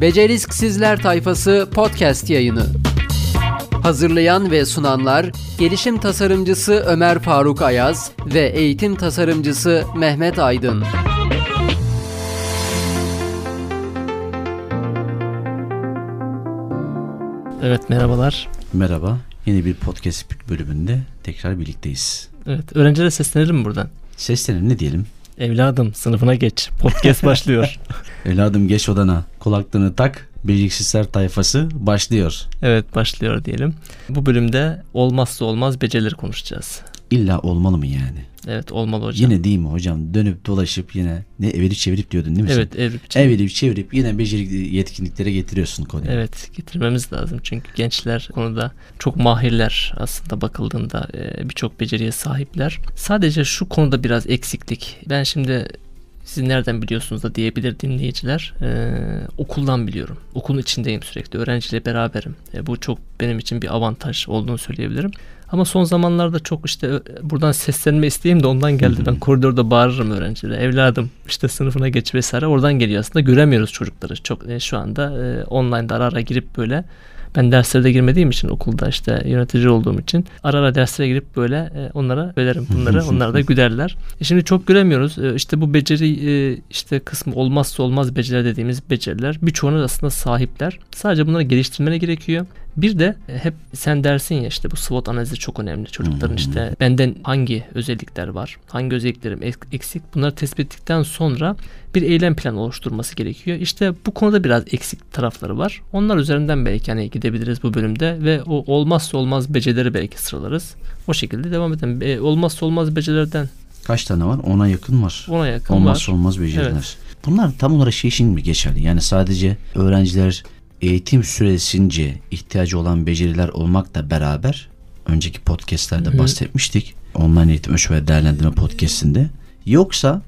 Becerisk Sizler Tayfası podcast yayını. Hazırlayan ve sunanlar gelişim tasarımcısı Ömer Faruk Ayaz ve eğitim tasarımcısı Mehmet Aydın. Evet merhabalar. Merhaba. Yeni bir podcast bölümünde tekrar birlikteyiz. Evet öğrencilere seslenelim mi buradan? Seslenelim ne diyelim? Evladım sınıfına geç. Podcast başlıyor. Evladım geç odana. Kulaklığını tak. Beceriksizler tayfası başlıyor. evet başlıyor diyelim. Bu bölümde olmazsa olmaz becerileri konuşacağız. İlla olmalı mı yani? Evet olmalı hocam. Yine değil mi hocam? Dönüp dolaşıp yine ne evirip çevirip diyordun değil mi? Evet sen? evrip Evirip çevirip yine beceri yetkinliklere getiriyorsun konuyu. Evet getirmemiz lazım çünkü gençler konuda çok mahirler aslında bakıldığında birçok beceriye sahipler. Sadece şu konuda biraz eksiklik. Ben şimdi siz nereden biliyorsunuz da diyebilir dinleyiciler. Ee, okuldan biliyorum. Okulun içindeyim sürekli. Öğrenciyle beraberim. E, bu çok benim için bir avantaj olduğunu söyleyebilirim. Ama son zamanlarda çok işte ö- buradan seslenme isteğim de ondan geldi. Ben koridorda bağırırım öğrencilere. Evladım işte sınıfına geç vesaire. Oradan geliyor aslında. Göremiyoruz çocukları. Çok e, şu anda e, online'da ara ara girip böyle ben derslere de girmediğim için okulda işte yönetici olduğum için ara ara derslere girip böyle e, onlara söylerim bunları. Onlar da gülerler. E şimdi çok göremiyoruz. E, işte bu beceri e, işte kısmı olmazsa olmaz beceriler dediğimiz beceriler birçoğuna aslında sahipler. Sadece bunları geliştirmene gerekiyor. Bir de e, hep sen dersin ya işte bu SWOT analizi çok önemli. Çocukların işte benden hangi özellikler var, hangi özelliklerim ek- eksik bunları tespit ettikten sonra bir eylem planı oluşturması gerekiyor. İşte bu konuda biraz eksik tarafları var. Onlar üzerinden belki hani gidebiliriz bu bölümde ve o olmazsa olmaz becerileri belki sıralarız. O şekilde devam edelim. E, olmazsa olmaz becerilerden Kaç tane var? Ona yakın var. ona yakın Olmazsa var. olmaz beceriler. Evet. Bunlar tam olarak şey için mi geçerli? Yani sadece öğrenciler eğitim süresince ihtiyacı olan beceriler olmakla beraber önceki podcastlerde bahsetmiştik. Online eğitim ölçü ve değerlendirme podcastinde. Yoksa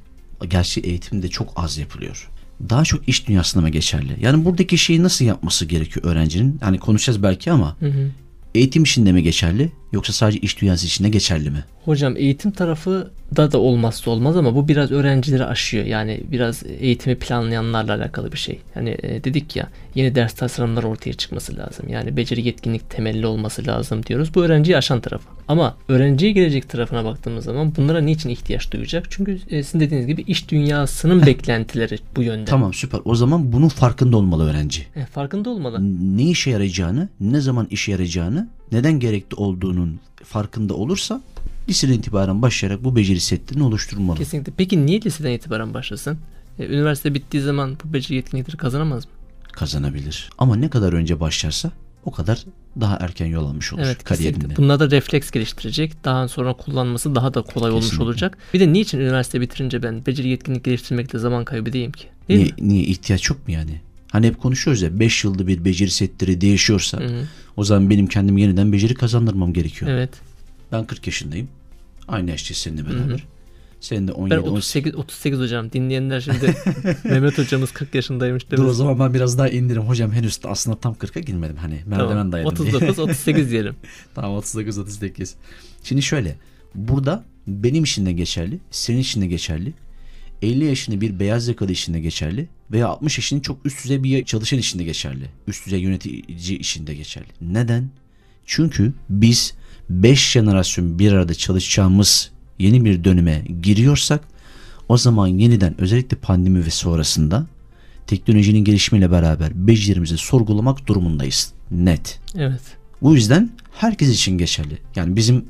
gerçi eğitimde çok az yapılıyor. Daha çok iş dünyasında mı geçerli? Yani buradaki şeyi nasıl yapması gerekiyor öğrencinin? Hani konuşacağız belki ama Hı hı. eğitim içinde mi geçerli yoksa sadece iş dünyası içinde geçerli mi? Hocam eğitim tarafı da da olmazsa olmaz ama bu biraz öğrencileri aşıyor. Yani biraz eğitimi planlayanlarla alakalı bir şey. Yani e, dedik ya yeni ders tasarımları ortaya çıkması lazım. Yani beceri yetkinlik temelli olması lazım diyoruz. Bu öğrenciyi aşan tarafı. Ama öğrenciye gelecek tarafına baktığımız zaman bunlara niçin ihtiyaç duyacak? Çünkü e, sizin dediğiniz gibi iş dünyasının beklentileri bu yönde. Tamam süper. O zaman bunun farkında olmalı öğrenci. E, farkında olmalı. ne işe yarayacağını, ne zaman işe yarayacağını, neden gerekli olduğunun farkında olursa liseden itibaren başlayarak bu beceri setlerini oluşturmalı. Kesinlikle. Peki niye liseden itibaren başlasın? E, üniversite bittiği zaman bu beceri yetkinlikleri kazanamaz mı? Kazanabilir. Ama ne kadar önce başlarsa o kadar daha erken yol almış olur Evet kariyerinde. kesinlikle. Bunlar da refleks geliştirecek. Daha sonra kullanması daha da kolay olmuş Kesinlikle. olacak. Bir de niçin üniversite bitirince ben beceri yetkinlik geliştirmekte zaman kaybı diyeyim ki? Değil Niye, mi? niye ihtiyaç yok mu yani? Hani hep konuşuyoruz ya 5 yılda bir beceri setleri değişiyorsa Hı hı. o zaman benim kendim yeniden beceri kazandırmam gerekiyor. Evet. Ben 40 yaşındayım. Aynı yaşta seninle beraber. hı. Senin de 17 Ben 18. 38 38 hocam. Dinleyenler şimdi Mehmet hocamız 40 yaşındaymış Dur o demiş. zaman ben biraz daha indirim. Hocam henüz aslında tam 40'a girmedim. Hani merdiven Tamam. dayadım diye. 39 38 diyelim. Tamam 39 38. Şimdi şöyle. Burada benim için de geçerli, senin için de geçerli. 50 yaşında bir beyaz yakalı için de geçerli veya 60 yaşında çok üst düzey bir çalışan için de geçerli. Üst düzey yönetici için de geçerli. Neden? Çünkü biz 5 jenerasyon bir arada çalışacağımız yeni bir döneme giriyorsak o zaman yeniden özellikle pandemi ve sonrasında teknolojinin gelişimiyle beraber becerilerimizi sorgulamak durumundayız. Net. Evet. Bu yüzden herkes için geçerli. Yani bizim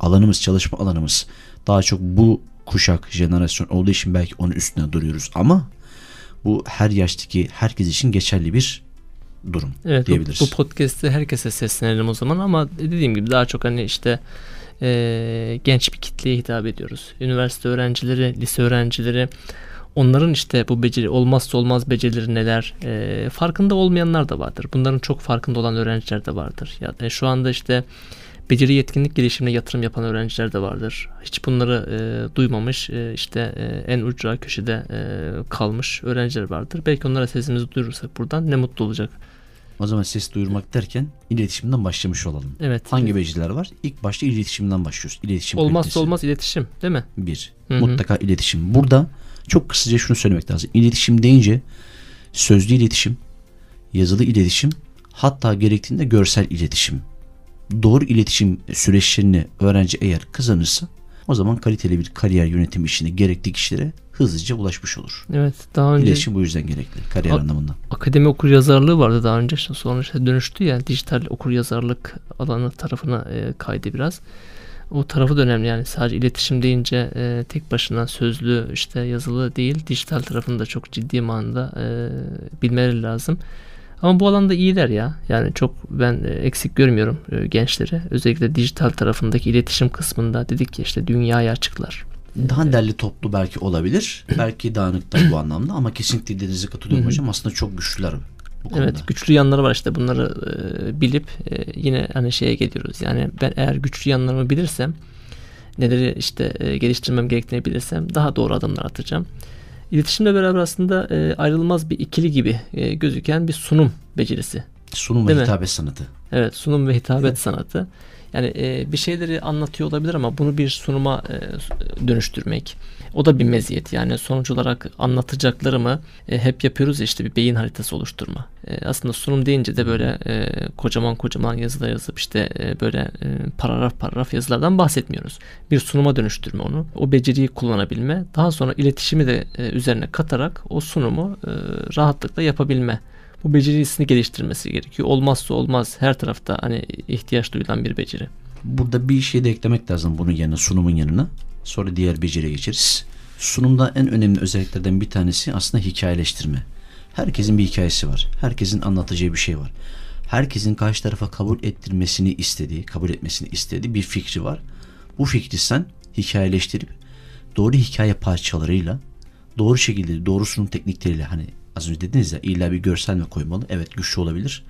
alanımız, çalışma alanımız daha çok bu kuşak, jenerasyon olduğu için belki onun üstüne duruyoruz ama bu her yaştaki herkes için geçerli bir durum Evet bu, diyebiliriz. bu podcast'te herkese seslenelim o zaman ama dediğim gibi daha çok hani işte e, genç bir kitleye hitap ediyoruz. Üniversite öğrencileri, lise öğrencileri onların işte bu beceri olmazsa olmaz becerileri neler e, farkında olmayanlar da vardır. Bunların çok farkında olan öğrenciler de vardır. Ya e, şu anda işte beceri yetkinlik gelişimine yatırım yapan öğrenciler de vardır. Hiç bunları e, duymamış e, işte e, en ucra köşede e, kalmış öğrenciler vardır. Belki onlara sesimizi duyurursak buradan ne mutlu olacak. O zaman ses duyurmak derken iletişimden başlamış olalım. Evet. Hangi beceriler var? İlk başta iletişimden başlıyoruz. İletişim Olmazsa kalitesi. olmaz iletişim değil mi? Bir. Hı hı. Mutlaka iletişim. Burada çok kısaca şunu söylemek lazım. İletişim deyince sözlü iletişim, yazılı iletişim, hatta gerektiğinde görsel iletişim. Doğru iletişim süreçlerini öğrenci eğer kazanırsa o zaman kaliteli bir kariyer yönetim işini gerekli kişilere hızlıca ulaşmış olur. Evet daha önce İletişim bu yüzden gerekli kariyer A- anlamında. akademi okur yazarlığı vardı daha önce sonra işte dönüştü ya dijital okur yazarlık alanı tarafına e, kaydı biraz. O tarafı da önemli yani sadece iletişim deyince e, tek başına sözlü işte yazılı değil dijital tarafını da çok ciddi manada e, bilmeleri lazım. Ama bu alanda iyiler ya. Yani çok ben e, eksik görmüyorum e, gençleri. Özellikle dijital tarafındaki iletişim kısmında dedik ya işte dünyaya açıklar. Daha derli toplu belki olabilir. belki dağınıklar bu anlamda ama kesinlikle dediğinize katılıyorum hocam. Aslında çok güçlüler. Evet güçlü yanları var işte bunları e, bilip e, yine hani şeye geliyoruz. Yani ben eğer güçlü yanlarımı bilirsem neleri işte e, geliştirmem gerektiğini bilirsem daha doğru adımlar atacağım. İletişimle beraber aslında e, ayrılmaz bir ikili gibi e, gözüken bir sunum becerisi. Sunum ve Değil mi? hitabet sanatı. Evet sunum ve hitabet sanatı. Yani e, bir şeyleri anlatıyor olabilir ama bunu bir sunuma e, dönüştürmek. O da bir meziyet. Yani sonuç olarak anlatacaklarımı e, hep yapıyoruz ya işte bir beyin haritası oluşturma. E, aslında sunum deyince de böyle e, kocaman kocaman yazılar yazıp işte e, böyle e, paragraf paragraf yazılardan bahsetmiyoruz. Bir sunuma dönüştürme onu. O beceriyi kullanabilme. Daha sonra iletişimi de e, üzerine katarak o sunumu e, rahatlıkla yapabilme bu becerisini geliştirmesi gerekiyor. Olmazsa olmaz her tarafta hani ihtiyaç duyulan bir beceri. Burada bir şey de eklemek lazım bunun yanına, sunumun yanına. Sonra diğer beceriye geçeriz. Sunumda en önemli özelliklerden bir tanesi aslında hikayeleştirme. Herkesin bir hikayesi var. Herkesin anlatacağı bir şey var. Herkesin karşı tarafa kabul ettirmesini istediği, kabul etmesini istediği bir fikri var. Bu fikri sen hikayeleştirip doğru hikaye parçalarıyla doğru şekilde doğru sunum teknikleriyle hani az önce dediniz ya illa bir görsel mi koymalı? Evet güçlü olabilir.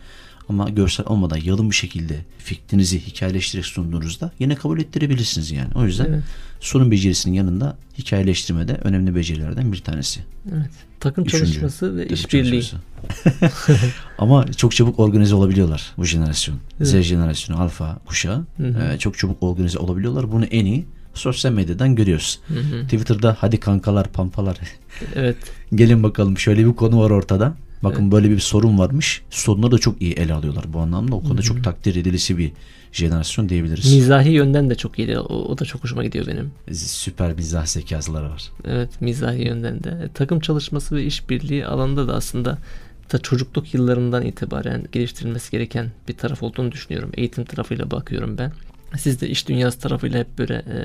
Ama görsel olmadan yalın bir şekilde fikrinizi hikayeleştirerek sunduğunuzda yine kabul ettirebilirsiniz yani. O yüzden Evet. sunum becerisinin yanında hikayeleştirme de önemli becerilerden bir tanesi. Evet. Takım Üçüncü, çalışması ve işbirliği. Ama çok çabuk organize olabiliyorlar bu jenerasyon. Evet. Z jenerasyonu, alfa kuşağı Hı hı. e, çok çabuk organize olabiliyorlar. Bunu en iyi sosyal medyadan görüyoruz. Hı hı. Twitter'da hadi kankalar, pampalar Evet. gelin bakalım şöyle bir konu var ortada. Bakın böyle bir sorun varmış. Sorunları da çok iyi ele alıyorlar bu anlamda. O konuda çok takdir edilisi bir jenerasyon diyebiliriz. Mizahi yönden de çok iyi. O, o da çok hoşuma gidiyor benim. Süper mizah zekasıları var. Evet mizahi yönden de. E, takım çalışması ve işbirliği alanında da aslında da çocukluk yıllarından itibaren geliştirilmesi gereken bir taraf olduğunu düşünüyorum. Eğitim tarafıyla bakıyorum ben. Siz de iş dünyası tarafıyla hep böyle e,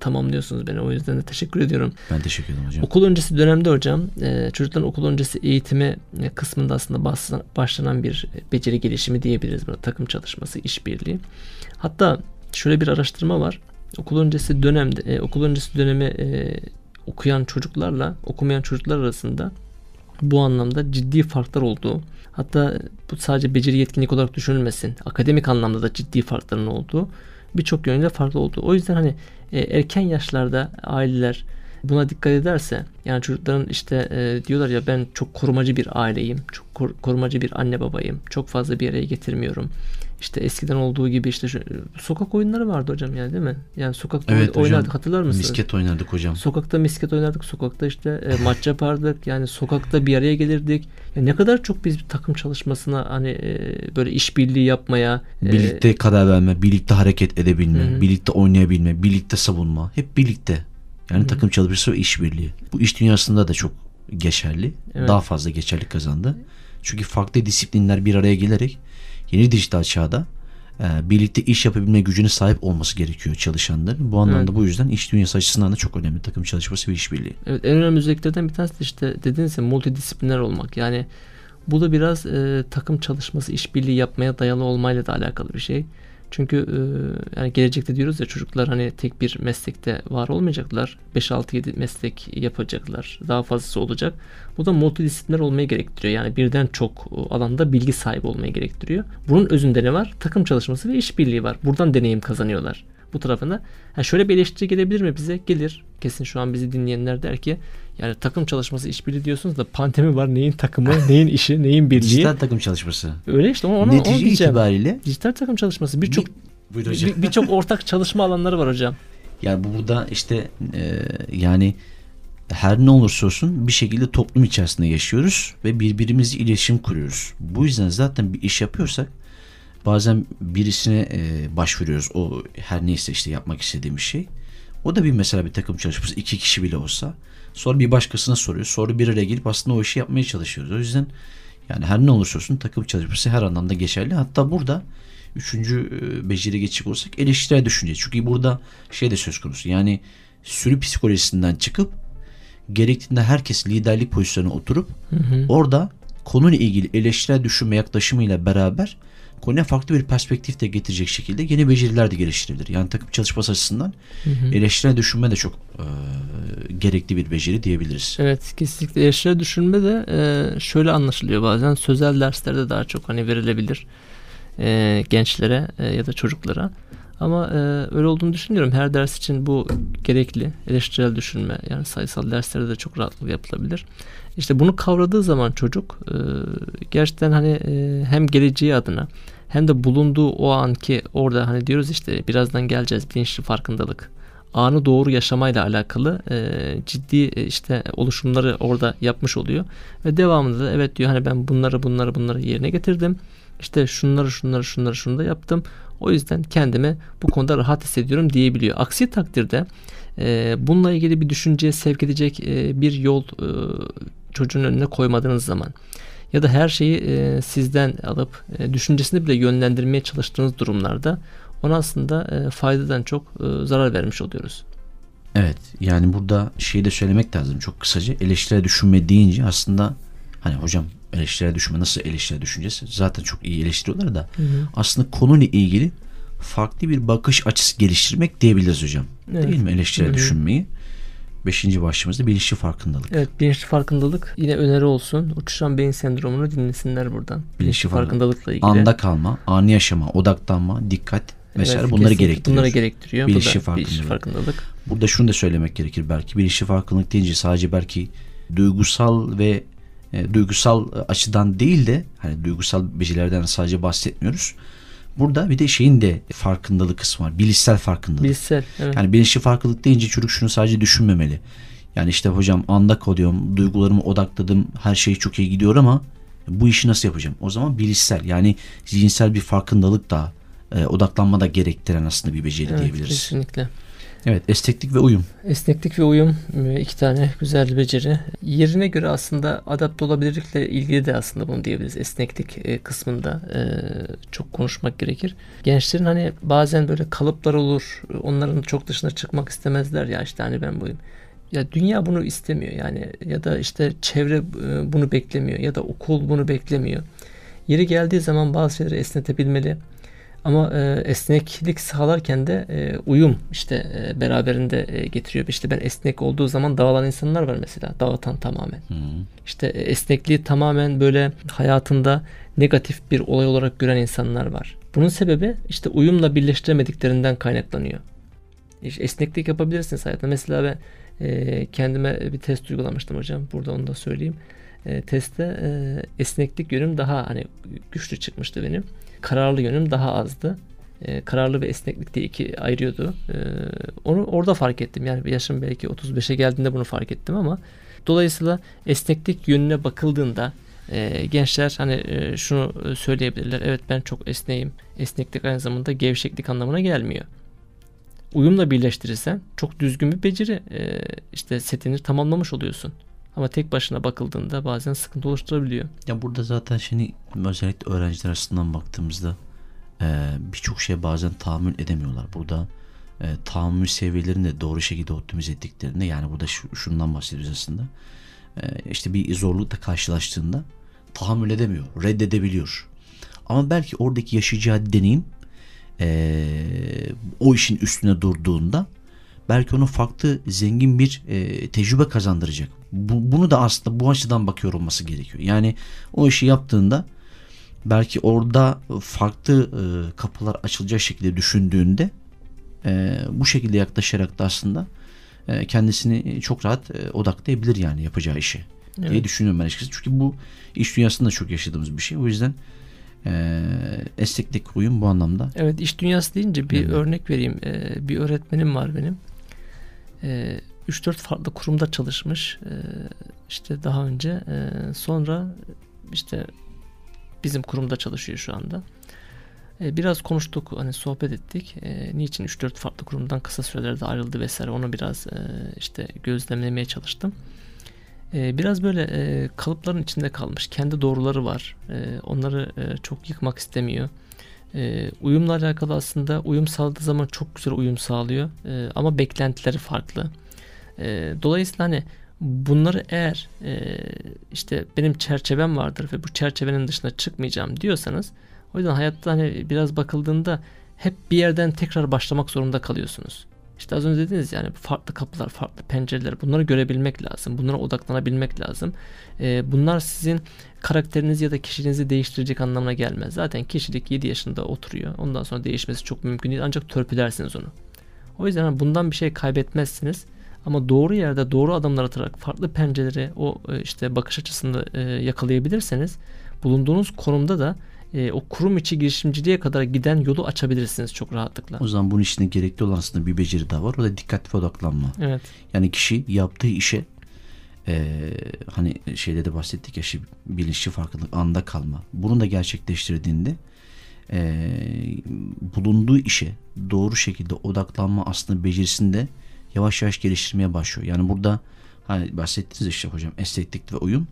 tamamlıyorsunuz beni. O yüzden de teşekkür ediyorum. Ben teşekkür ederim hocam. Okul öncesi dönemde hocam e, çocukların okul öncesi eğitimi kısmında aslında bas- başlanan bir beceri gelişimi diyebiliriz. Buna takım çalışması, işbirliği. Hatta şöyle bir araştırma var. Okul öncesi dönemde e, okul öncesi dönemi e, okuyan çocuklarla okumayan çocuklar arasında bu anlamda ciddi farklar olduğu hatta bu sadece beceri yetkinlik olarak düşünülmesin akademik anlamda da ciddi farkların olduğu birçok yönde farklı olduğu. O yüzden hani e, erken yaşlarda aileler buna dikkat ederse yani çocukların işte e, diyorlar ya ben çok korumacı bir aileyim. Çok kor- korumacı bir anne babayım. Çok fazla bir araya getirmiyorum. İşte eskiden olduğu gibi işte şu, sokak oyunları vardı hocam yani değil mi? Yani sokakta Evet hocam. oynardık hatırlar mısınız? Misket oynardık hocam. Sokakta misket oynardık, sokakta işte e, maç yapardık. Yani sokakta bir araya gelirdik. Ya ne kadar çok biz bir takım çalışmasına hani e, böyle işbirliği yapmaya e, Birlikte karar verme, birlikte hareket edebilme, Hı birlikte oynayabilme, birlikte savunma. Hep birlikte. Yani Hı takım çalışması ve işbirliği. Bu iş dünyasında da çok geçerli. Evet. Daha fazla geçerli kazandı. Çünkü farklı disiplinler bir araya gelerek yeni dijital çağda e, birlikte iş yapabilme gücüne sahip olması gerekiyor çalışanların. Bu anlamda Evet. bu yüzden iş dünyası açısından da çok önemli takım çalışması ve işbirliği. Evet en önemli özelliklerden bir tanesi de işte dediğiniz gibi multidisipliner olmak. Yani bu da biraz e, takım çalışması, işbirliği yapmaya dayalı olmayla da alakalı bir şey. Çünkü e, yani gelecekte diyoruz ya çocuklar hani tek bir meslekte var olmayacaklar. 5-6-7 meslek yapacaklar. Daha fazlası olacak. Bu da multidisipliner olmayı gerektiriyor. Yani birden çok e, alanda bilgi sahibi olmayı gerektiriyor. Bunun özünde ne var? Takım çalışması ve işbirliği var. Buradan deneyim kazanıyorlar. Bu tarafında. Ha şöyle bir eleştiri gelebilir mi bize? Gelir. Kesin şu an bizi dinleyenler der ki yani takım çalışması işbirliği diyorsunuz da pandemi var. Neyin takımı, neyin işi, neyin birliği. Dijital takım çalışması. Öyle işte onu, onu, onu Netice diyeceğim. itibariyle Dijital takım çalışması birçok bir- birçok ortak çalışma alanları var hocam. Yani bu burada işte e, yani her ne olursa olsun bir şekilde toplum içerisinde yaşıyoruz ve birbirimizle iletişim kuruyoruz. Bu yüzden zaten bir iş yapıyorsak bazen birisine e, başvuruyoruz. O her neyse işte yapmak istediğimiz şey. O da bir mesela bir takım çalışması iki kişi bile olsa. Sonra bir başkasına soruyor. Sonra bir araya gelip aslında o işi yapmaya çalışıyoruz. O yüzden yani her ne olursa olsun takım çalışması her anlamda geçerli. Hatta burada üçüncü e, beceri geçecek olursak eleştirel düşünce. Çünkü burada şey de söz konusu. Yani sürü psikolojisinden çıkıp gerektiğinde herkes liderlik pozisyonuna oturup Hı hı. orada konuyla ilgili eleştirel düşünme yaklaşımıyla beraber konuya farklı bir perspektif de getirecek şekilde yeni beceriler de geliştirilir. Yani takım çalışması açısından Hı hı. eleştirel düşünme de çok e, gerekli bir beceri diyebiliriz. Evet kesinlikle eleştiri düşünme de e, şöyle anlaşılıyor bazen sözel derslerde daha çok hani verilebilir e, gençlere e, ya da çocuklara. Ama e, öyle olduğunu düşünüyorum. Her ders için bu gerekli. Eleştirel düşünme yani sayısal derslerde de çok rahatlıkla yapılabilir. İşte bunu kavradığı zaman çocuk e, gerçekten hani e, hem geleceği adına hem de bulunduğu o anki orada hani diyoruz işte birazdan geleceğiz bilinçli farkındalık anı doğru yaşamayla alakalı e, ciddi e, işte oluşumları orada yapmış oluyor. Ve devamında da evet diyor hani ben bunları bunları bunları yerine getirdim. İşte şunları şunları şunları şunu da yaptım. O yüzden kendimi bu konuda rahat hissediyorum diyebiliyor. Aksi takdirde e, bununla ilgili bir düşünceye sevk edecek e, bir yol e, çocuğun önüne koymadığınız zaman ya da her şeyi e, sizden alıp e, düşüncesini bile yönlendirmeye çalıştığınız durumlarda ona aslında e, faydadan çok e, zarar vermiş oluyoruz. Evet yani burada şeyi de söylemek lazım çok kısaca eleştirel düşünme deyince aslında hani hocam eleştirel düşünme nasıl eleştirel düşüneceğiz zaten çok iyi eleştiriyorlar da Hı hı. aslında konuyla ilgili farklı bir bakış açısı geliştirmek diyebiliriz hocam. Evet. Değil mi eleştirel Hı hı. düşünmeyi? Beşinci başlığımızda bilinçli farkındalık. Evet bilinçli farkındalık yine öneri olsun. Uçuşan beyin sendromunu dinlesinler buradan. Bilinçli farkındalıkla ilgili. Anda kalma, anı yaşama, odaklanma, dikkat vesaire Evet, bunları gerektiriyor. Bunları gerektiriyor. Bilinçli Bu da bilinçli farkındalık. farkındalık. Burada şunu da söylemek gerekir belki. Bilinçli farkındalık deyince sadece belki duygusal ve e, duygusal açıdan değil de hani duygusal becerilerden sadece bahsetmiyoruz. Burada bir de şeyin de farkındalık kısmı var. Bilişsel farkındalık. Bilişsel. Evet. Yani bilinçli farklılık deyince çocuk şunu sadece düşünmemeli. Yani işte hocam anda kalıyorum, duygularımı odakladım, her şey çok iyi gidiyor ama bu işi nasıl yapacağım? O zaman bilişsel yani zihinsel bir farkındalık da e, odaklanma da gerektiren aslında bir beceri evet, diyebiliriz. kesinlikle. Evet esneklik ve uyum. Esneklik ve uyum e, iki tane güzel beceri. Yerine göre aslında adapte olabilirlikle ilgili de aslında bunu diyebiliriz. Esneklik e, kısmında e, çok konuşmak gerekir. Gençlerin hani bazen böyle kalıplar olur. Onların çok dışına çıkmak istemezler ya işte hani ben buyum. Ya dünya bunu istemiyor yani ya da işte çevre bunu beklemiyor ya da okul bunu beklemiyor. Yeri geldiği zaman bazı şeyleri esnetebilmeli. Ama e, esneklik sağlarken de e, uyum işte e, beraberinde e, getiriyor. İşte ben esnek olduğu zaman dağılan insanlar var mesela. Dağıtan tamamen. Hı. İşte e, esnekliği tamamen böyle hayatında negatif bir olay olarak gören insanlar var. Bunun sebebi işte uyumla birleştiremediklerinden kaynaklanıyor. İşte esneklik yapabilirsiniz hayatta. Mesela ben e, kendime bir test uygulamıştım hocam. Burada onu da söyleyeyim. E, testte e, esneklik yönüm daha hani güçlü çıkmıştı benim. Kararlı yönüm daha azdı. E, kararlı ve esneklik diye iki ayırıyordu. E, onu orada fark ettim. Yani yaşım belki 35'e geldiğinde bunu fark ettim ama dolayısıyla esneklik yönüne bakıldığında e, gençler hani e, şunu söyleyebilirler. Evet ben çok esneyim. Esneklik aynı zamanda gevşeklik anlamına gelmiyor uyumla birleştirirsen çok düzgün bir beceri e, işte setini tamamlamış oluyorsun. Ama tek başına bakıldığında bazen sıkıntı oluşturabiliyor. Ya burada zaten şimdi özellikle öğrenciler açısından baktığımızda e, birçok şeye bazen tahammül edemiyorlar. Burada e, tahammül seviyelerini de doğru şekilde optimize ettiklerinde yani burada şu, şundan bahsediyoruz aslında. E, işte bir zorlukla karşılaştığında tahammül edemiyor, reddedebiliyor. Ama belki oradaki yaşayacağı deneyim e, o işin üstüne durduğunda belki ona farklı zengin bir tecrübe kazandıracak. Bu, bunu da aslında bu açıdan bakıyor olması gerekiyor. Yani o işi yaptığında belki orada farklı e, kapılar açılacak şekilde düşündüğünde e, bu şekilde yaklaşarak da aslında e, kendisini çok rahat e, odaklayabilir yani yapacağı işe Evet. diye düşünüyorum ben açıkçası. Çünkü bu iş dünyasında çok yaşadığımız bir şey. O yüzden e, esneklik uyum bu anlamda. Evet iş dünyası deyince bir Evet. örnek vereyim. E, bir öğretmenim var benim. E, 3-4 farklı kurumda çalışmış. İşte daha önce sonra işte bizim kurumda çalışıyor şu anda. Biraz konuştuk, hani sohbet ettik. Niçin 3-4 farklı kurumdan kısa sürelerde ayrıldı vesaire onu biraz işte gözlemlemeye çalıştım. Biraz böyle kalıpların içinde kalmış. Kendi doğruları var. Onları çok yıkmak istemiyor. E, uyumla alakalı aslında uyum sağladığı zaman çok güzel uyum sağlıyor. Ama beklentileri farklı. E, dolayısıyla hani bunları eğer e, işte benim çerçevem vardır ve bu çerçevenin dışına çıkmayacağım diyorsanız o yüzden hayatta hani biraz bakıldığında hep bir yerden tekrar başlamak zorunda kalıyorsunuz. İşte az önce dediniz yani farklı kapılar, farklı pencereler bunları görebilmek lazım. Bunlara odaklanabilmek lazım. Ee, bunlar sizin karakterinizi ya da kişiliğinizi değiştirecek anlamına gelmez. Zaten kişilik 7 yaşında oturuyor. Ondan sonra değişmesi çok mümkün değil ancak törpülersiniz onu. O yüzden hani bundan bir şey kaybetmezsiniz. Ama doğru yerde doğru adımlar atarak farklı pencereleri o e, işte bakış açısında e, yakalayabilirseniz bulunduğunuz konumda da e, o kurum içi girişimciliğe kadar giden yolu açabilirsiniz çok rahatlıkla. O zaman bunun içinde gerekli olan aslında bir beceri daha var. O da dikkatli odaklanma. Evet. Yani kişi yaptığı işe e, hani şeyde de bahsettik ya bilinçli farkındalık anda kalma. Bunu da gerçekleştirdiğinde e, bulunduğu işe doğru şekilde odaklanma aslında becerisinde yavaş yavaş geliştirmeye başlıyor. Yani burada hani bahsettiniz işte hocam esneklik ve uyum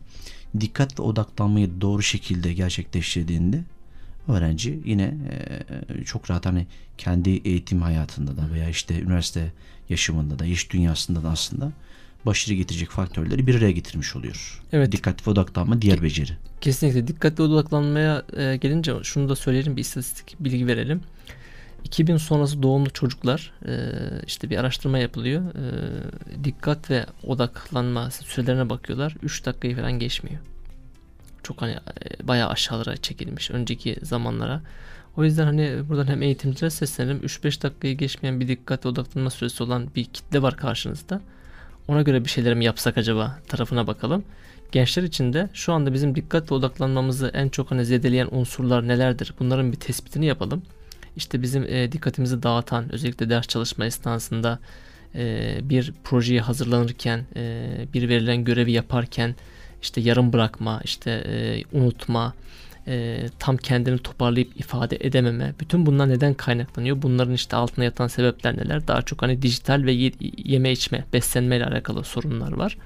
dikkat ve odaklanmayı doğru şekilde gerçekleştirdiğinde öğrenci yine e, çok rahat hani kendi eğitim hayatında da veya işte üniversite yaşamında da iş dünyasında da aslında başarı getirecek faktörleri bir araya getirmiş oluyor. Evet. Dikkatli ve odaklanma diğer beceri. Kesinlikle dikkatli odaklanmaya e, gelince şunu da söyleyelim bir istatistik bilgi verelim. 2000 sonrası doğumlu çocuklar e, işte bir araştırma yapılıyor. E, dikkat ve odaklanma sürelerine bakıyorlar. 3 dakikayı falan geçmiyor. Çok hani e, bayağı aşağılara çekilmiş önceki zamanlara. O yüzden hani buradan hem eğitimcilere seslenelim. 3-5 dakikayı geçmeyen bir dikkat odaklanma süresi olan bir kitle var karşınızda. Ona göre bir şeyler mi yapsak acaba tarafına bakalım. Gençler için de şu anda bizim dikkat ve odaklanmamızı en çok hani zedeleyen unsurlar nelerdir? Bunların bir tespitini yapalım işte bizim e, dikkatimizi dağıtan özellikle ders çalışma esnasında e, bir projeyi hazırlanırken e, bir verilen görevi yaparken işte yarım bırakma işte e, unutma e, tam kendini toparlayıp ifade edememe bütün bunlar neden kaynaklanıyor? Bunların işte altına yatan sebepler neler? Daha çok hani dijital ve ye, yeme içme beslenme ile alakalı sorunlar var.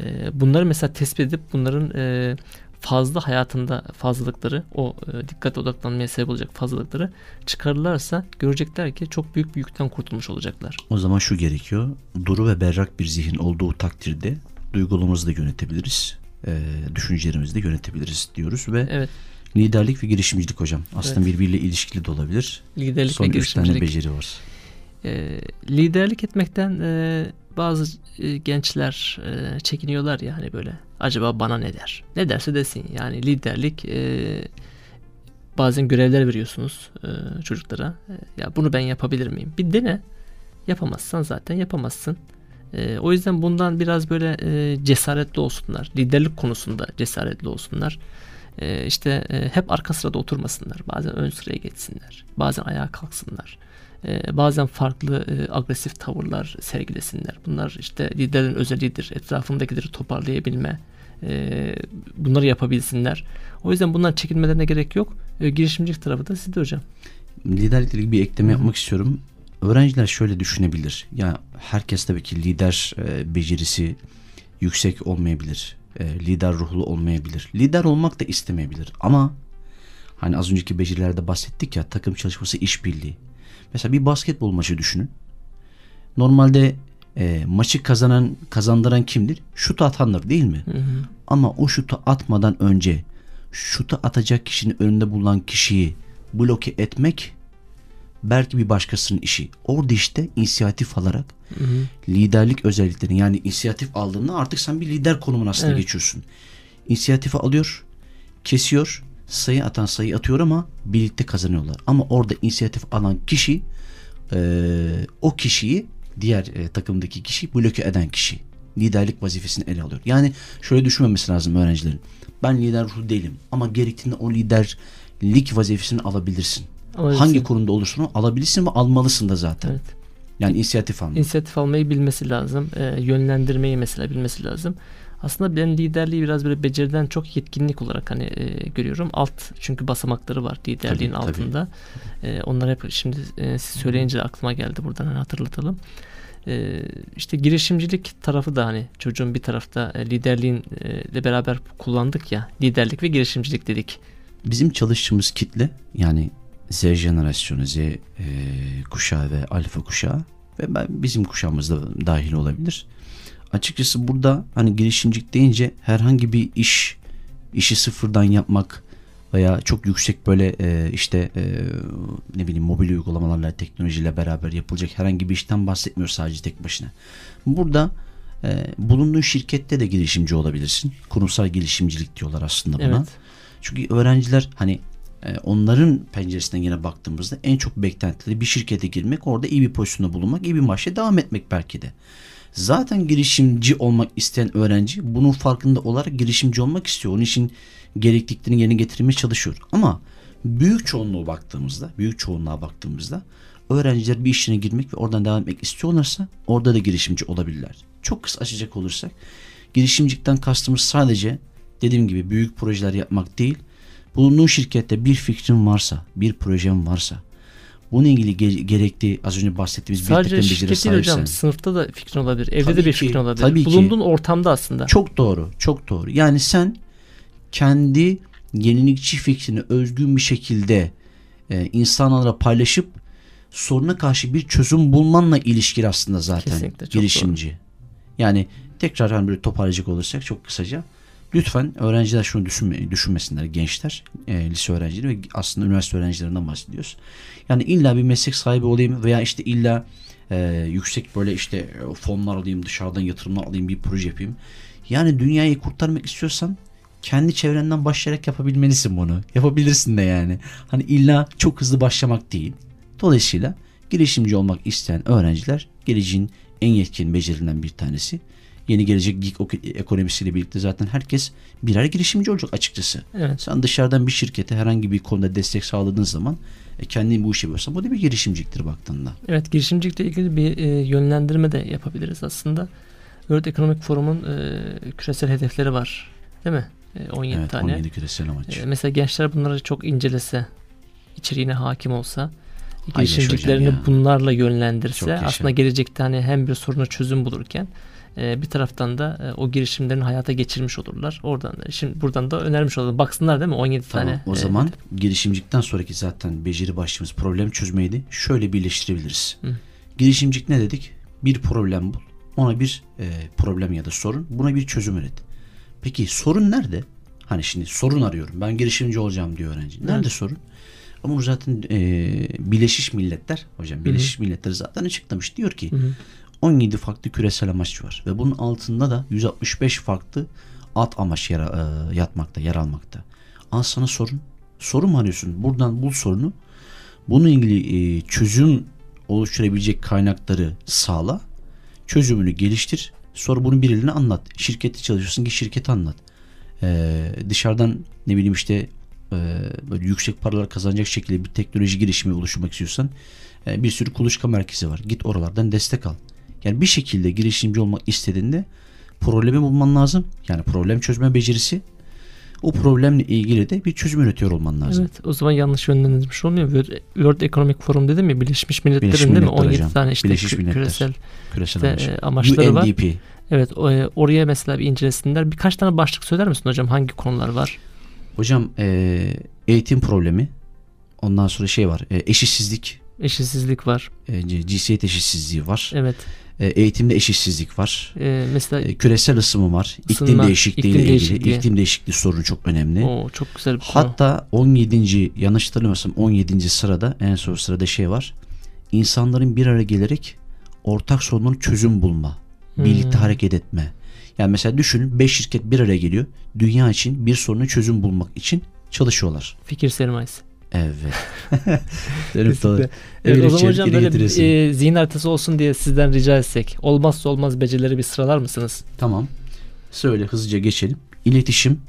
E, bunları mesela tespit edip bunların e, fazla hayatında fazlalıkları o e, dikkat odaklanmaya sebep olacak fazlalıkları çıkarırlarsa görecekler ki çok büyük bir yükten kurtulmuş olacaklar. O zaman şu gerekiyor. Duru ve berrak bir zihin olduğu takdirde duygularımızı da yönetebiliriz. E, düşüncelerimizi de yönetebiliriz diyoruz ve evet. liderlik ve girişimcilik hocam. Aslında evet. birbiriyle ilişkili de olabilir. Liderlik Son ve girişimcilik. tane beceri var. E, liderlik etmekten e, bazı e, gençler e, çekiniyorlar ya hani böyle acaba bana ne der? Ne derse desin yani liderlik e, bazen görevler veriyorsunuz e, çocuklara. E, ya bunu ben yapabilir miyim? Bir dene. Yapamazsan zaten yapamazsın. E, o yüzden bundan biraz böyle e, cesaretli olsunlar. Liderlik konusunda cesaretli olsunlar. E, işte e, hep arka sırada oturmasınlar. Bazen ön sıraya geçsinler. Bazen ayağa kalksınlar e, bazen farklı e, agresif tavırlar sergilesinler. Bunlar işte liderin özelliğidir. Etrafındakileri toparlayabilme, e, bunları yapabilsinler. O yüzden bundan çekinmelerine gerek yok. E, girişimcilik tarafı da sizde hocam. Liderlikle ilgili bir ekleme yapmak istiyorum. Öğrenciler şöyle düşünebilir. Ya herkes tabii ki lider e, becerisi yüksek olmayabilir. E, lider ruhlu olmayabilir. Lider olmak da istemeyebilir. Ama hani az önceki becerilerde bahsettik ya takım çalışması, işbirliği. Mesela bir basketbol maçı düşünün. Normalde e, maçı kazanan kazandıran kimdir? Şut atandır değil mi? Hı hı. Ama o şutu atmadan önce şutu atacak kişinin önünde bulunan kişiyi bloke etmek belki bir başkasının işi. Orada işte inisiyatif alarak hı hı. liderlik özelliklerini yani inisiyatif aldığında artık sen bir lider konumuna aslında evet. geçiyorsun. İnisiyatifi alıyor, kesiyor, sayı atan sayı atıyor ama birlikte kazanıyorlar. Ama orada inisiyatif alan kişi e, o kişiyi diğer e, takımdaki kişi bloke eden kişi. Liderlik vazifesini ele alıyor. Yani şöyle düşünmemesi lazım öğrencilerin. Ben lider ruhu değilim ama gerektiğinde o liderlik vazifesini alabilirsin. Alabilirsin. Hangi konumda olursun alabilirsin ve almalısın da zaten. Evet. Yani inisiyatif almak. İnisiyatif almayı bilmesi lazım. E, yönlendirmeyi mesela bilmesi lazım. Aslında ben liderliği biraz böyle beceriden çok yetkinlik olarak hani e, görüyorum. Alt çünkü basamakları var liderliğin Tabii, altında. E, onlar hep şimdi e, siz söyleyince aklıma geldi buradan hani hatırlatalım. E, işte girişimcilik tarafı da hani çocuğun bir tarafta e, liderliğin e, beraber kullandık ya liderlik ve girişimcilik dedik. Bizim çalıştığımız kitle yani Z jenerasyonu, Z e, kuşağı ve alfa kuşağı ve ben, bizim kuşağımız da dahil olabilir. Açıkçası burada hani girişimcilik deyince herhangi bir iş, işi sıfırdan yapmak veya çok yüksek böyle e, işte e, ne bileyim mobil uygulamalarla, teknolojiyle beraber yapılacak herhangi bir işten bahsetmiyor sadece tek başına. Burada e, bulunduğun şirkette de girişimci olabilirsin. Kurumsal girişimcilik diyorlar aslında buna. Evet. Çünkü öğrenciler hani onların penceresinden yine baktığımızda en çok beklentileri bir şirkete girmek, orada iyi bir pozisyonda bulunmak, iyi bir maaşla devam etmek belki de. Zaten girişimci olmak isteyen öğrenci bunun farkında olarak girişimci olmak istiyor. Onun için gerekliliklerini yerine getirmeye çalışıyor. Ama büyük çoğunluğa baktığımızda, büyük çoğunluğa baktığımızda öğrenciler bir işine girmek ve oradan devam etmek istiyorlarsa orada da girişimci olabilirler. Çok kısa açacak olursak girişimcilikten kastımız sadece dediğim gibi büyük projeler yapmak değil. Bulunduğun şirkette bir fikrin varsa, bir projen varsa bununla ilgili ge- gerektiği az önce bahsettiğimiz bir Sadece takım beceri değil hocam sahipsen. sınıfta da fikrin olabilir. Evde Tabii de bir ki, fikrin olabilir. tabii ki. Bulunduğun ortamda aslında. Çok doğru, çok doğru. Yani sen kendi yenilikçi fikrini özgün bir şekilde e, insanlara paylaşıp soruna karşı bir çözüm bulmanla ilişkili aslında zaten Kesinlikle, girişimci. Yani tekrar hani böyle toparlayacak olursak çok kısaca lütfen öğrenciler şunu düşünme, düşünmesinler gençler, e, lise öğrencileri ve aslında üniversite öğrencilerinden bahsediyoruz. Yani illa bir meslek sahibi olayım veya işte illa e, yüksek böyle işte e, fonlar alayım, dışarıdan yatırımlar alayım, bir proje yapayım. Yani dünyayı kurtarmak istiyorsan kendi çevrenden başlayarak yapabilmelisin bunu. Yapabilirsin de yani. Hani illa çok hızlı başlamak değil. Dolayısıyla girişimci olmak isteyen öğrenciler geleceğin en yetkin becerilerinden bir tanesi. Yeni gelecek gig ekonomisiyle birlikte zaten herkes birer girişimci olacak açıkçası. Evet. Sen dışarıdan bir şirkete herhangi bir konuda destek sağladığın zaman e, kendin bu işi yapıyorsan bu da bir girişimciliktir baktığında. Evet girişimcilikle ilgili bir e, yönlendirme de yapabiliriz aslında. World Economic Forum'un e, küresel hedefleri var. Değil mi? E, 17 evet tane. 17 küresel amaç. E, mesela gençler bunları çok incelese, içeriğine hakim olsa, girişimciliklerini bunlarla yönlendirse aslında gelecekte hani hem bir soruna çözüm bulurken bir taraftan da e, o girişimlerini hayata geçirmiş olurlar. Oradan da şimdi buradan da önermiş olalım. Baksınlar değil mi? 17 Tamam tane. o e, zaman girişimcilikten sonraki zaten beceri başlığımız problem çözmeydi. Şöyle birleştirebiliriz. Hı. Girişimcilik ne dedik? Bir problem bul. Ona bir e, problem ya da sorun. Buna bir çözüm üret. Peki sorun nerede? Hani şimdi sorun arıyorum. Ben girişimci olacağım diyor öğrenci. Nerede Evet. sorun? Ama bu zaten e, Birleşmiş Milletler hocam Birleşmiş Milletler zaten açıklamış. Diyor ki Hı hı. 17 farklı küresel amaç var ve bunun altında da 165 farklı alt amaç yer, e, yatmakta, yer almakta. Al sana sorun. Sorun mu arıyorsun? Buradan bul sorunu. Bununla ilgili e, çözüm oluşturabilecek kaynakları sağla. Çözümünü geliştir. Sonra bunu birilerine anlat. Şirkette çalışıyorsun ki şirkete anlat. E, dışarıdan ne bileyim işte e, böyle yüksek paralar kazanacak şekilde bir teknoloji girişimi oluşturmak istiyorsan e, bir sürü kuluçka merkezi var. Git oralardan destek al. Yani bir şekilde girişimci olmak istediğinde problemi bulman lazım. Yani problem çözme becerisi. O problemle ilgili de bir çözüm üretiyor olman lazım. Evet o zaman yanlış yönlendirmiş olmuyor. World, Economic Forum dedim mi? Birleşmiş Milletler'in Birleşmiş değil mi? Milletler 17 hocam. tane işte Birleşmiş Milletler. küresel Küresel işte, e, amaçları var. UNDP. Evet o- e, oraya mesela bir incelesinler. Birkaç tane başlık söyler misin hocam? Hangi konular var? Hocam e, eğitim problemi. Ondan sonra şey var. e, eşitsizlik. Eşitsizlik var. E, cinsiyet eşitsizliği var. Evet. E, eğitimde eşitsizlik var. E, mesela E, küresel ısınma var. İklim Isınma, değişikliği iklim ile ilgili. değişikliği. İklim değişikliği sorunu çok önemli. o çok güzel bir konu. Hatta 17. yanlış hatırlamıyorsam 17. sırada en son sırada şey var. İnsanların bir araya gelerek ortak sorunun çözüm bulma. Birlikte Hmm. hareket etme. Yani mesela düşünün 5 şirket bir araya geliyor. Dünya için bir sorunu çözüm bulmak için çalışıyorlar. Fikir sermayesi. Evet. Dönüp dolaşıp Evet, o zaman hocam böyle bir, e, zihin haritası olsun diye sizden rica etsek. Olmazsa olmaz becerileri bir sıralar mısınız? Tamam. Söyle hızlıca geçelim. İletişim,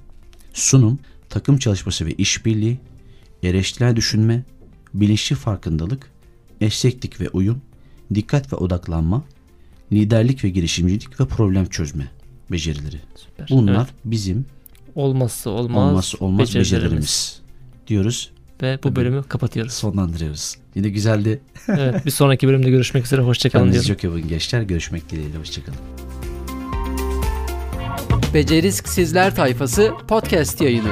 sunum, takım çalışması ve işbirliği, eleştirel düşünme, bilinçli farkındalık, esneklik ve uyum, dikkat ve odaklanma, liderlik ve girişimcilik ve problem çözme becerileri. Süper. Bunlar Evet. bizim olmazsa olmaz, olmazsa olmaz becerilerimiz. becerilerimiz diyoruz. Ve bu bölümü kapatıyoruz. Sonlandırıyoruz. Yine güzeldi. evet, bir sonraki bölümde görüşmek üzere. Hoşçakalın Kendinize diyorum. çok iyi bakın gençler. Görüşmek dileğiyle. Hoşçakalın. Becerisk Sizler Tayfası podcast yayını.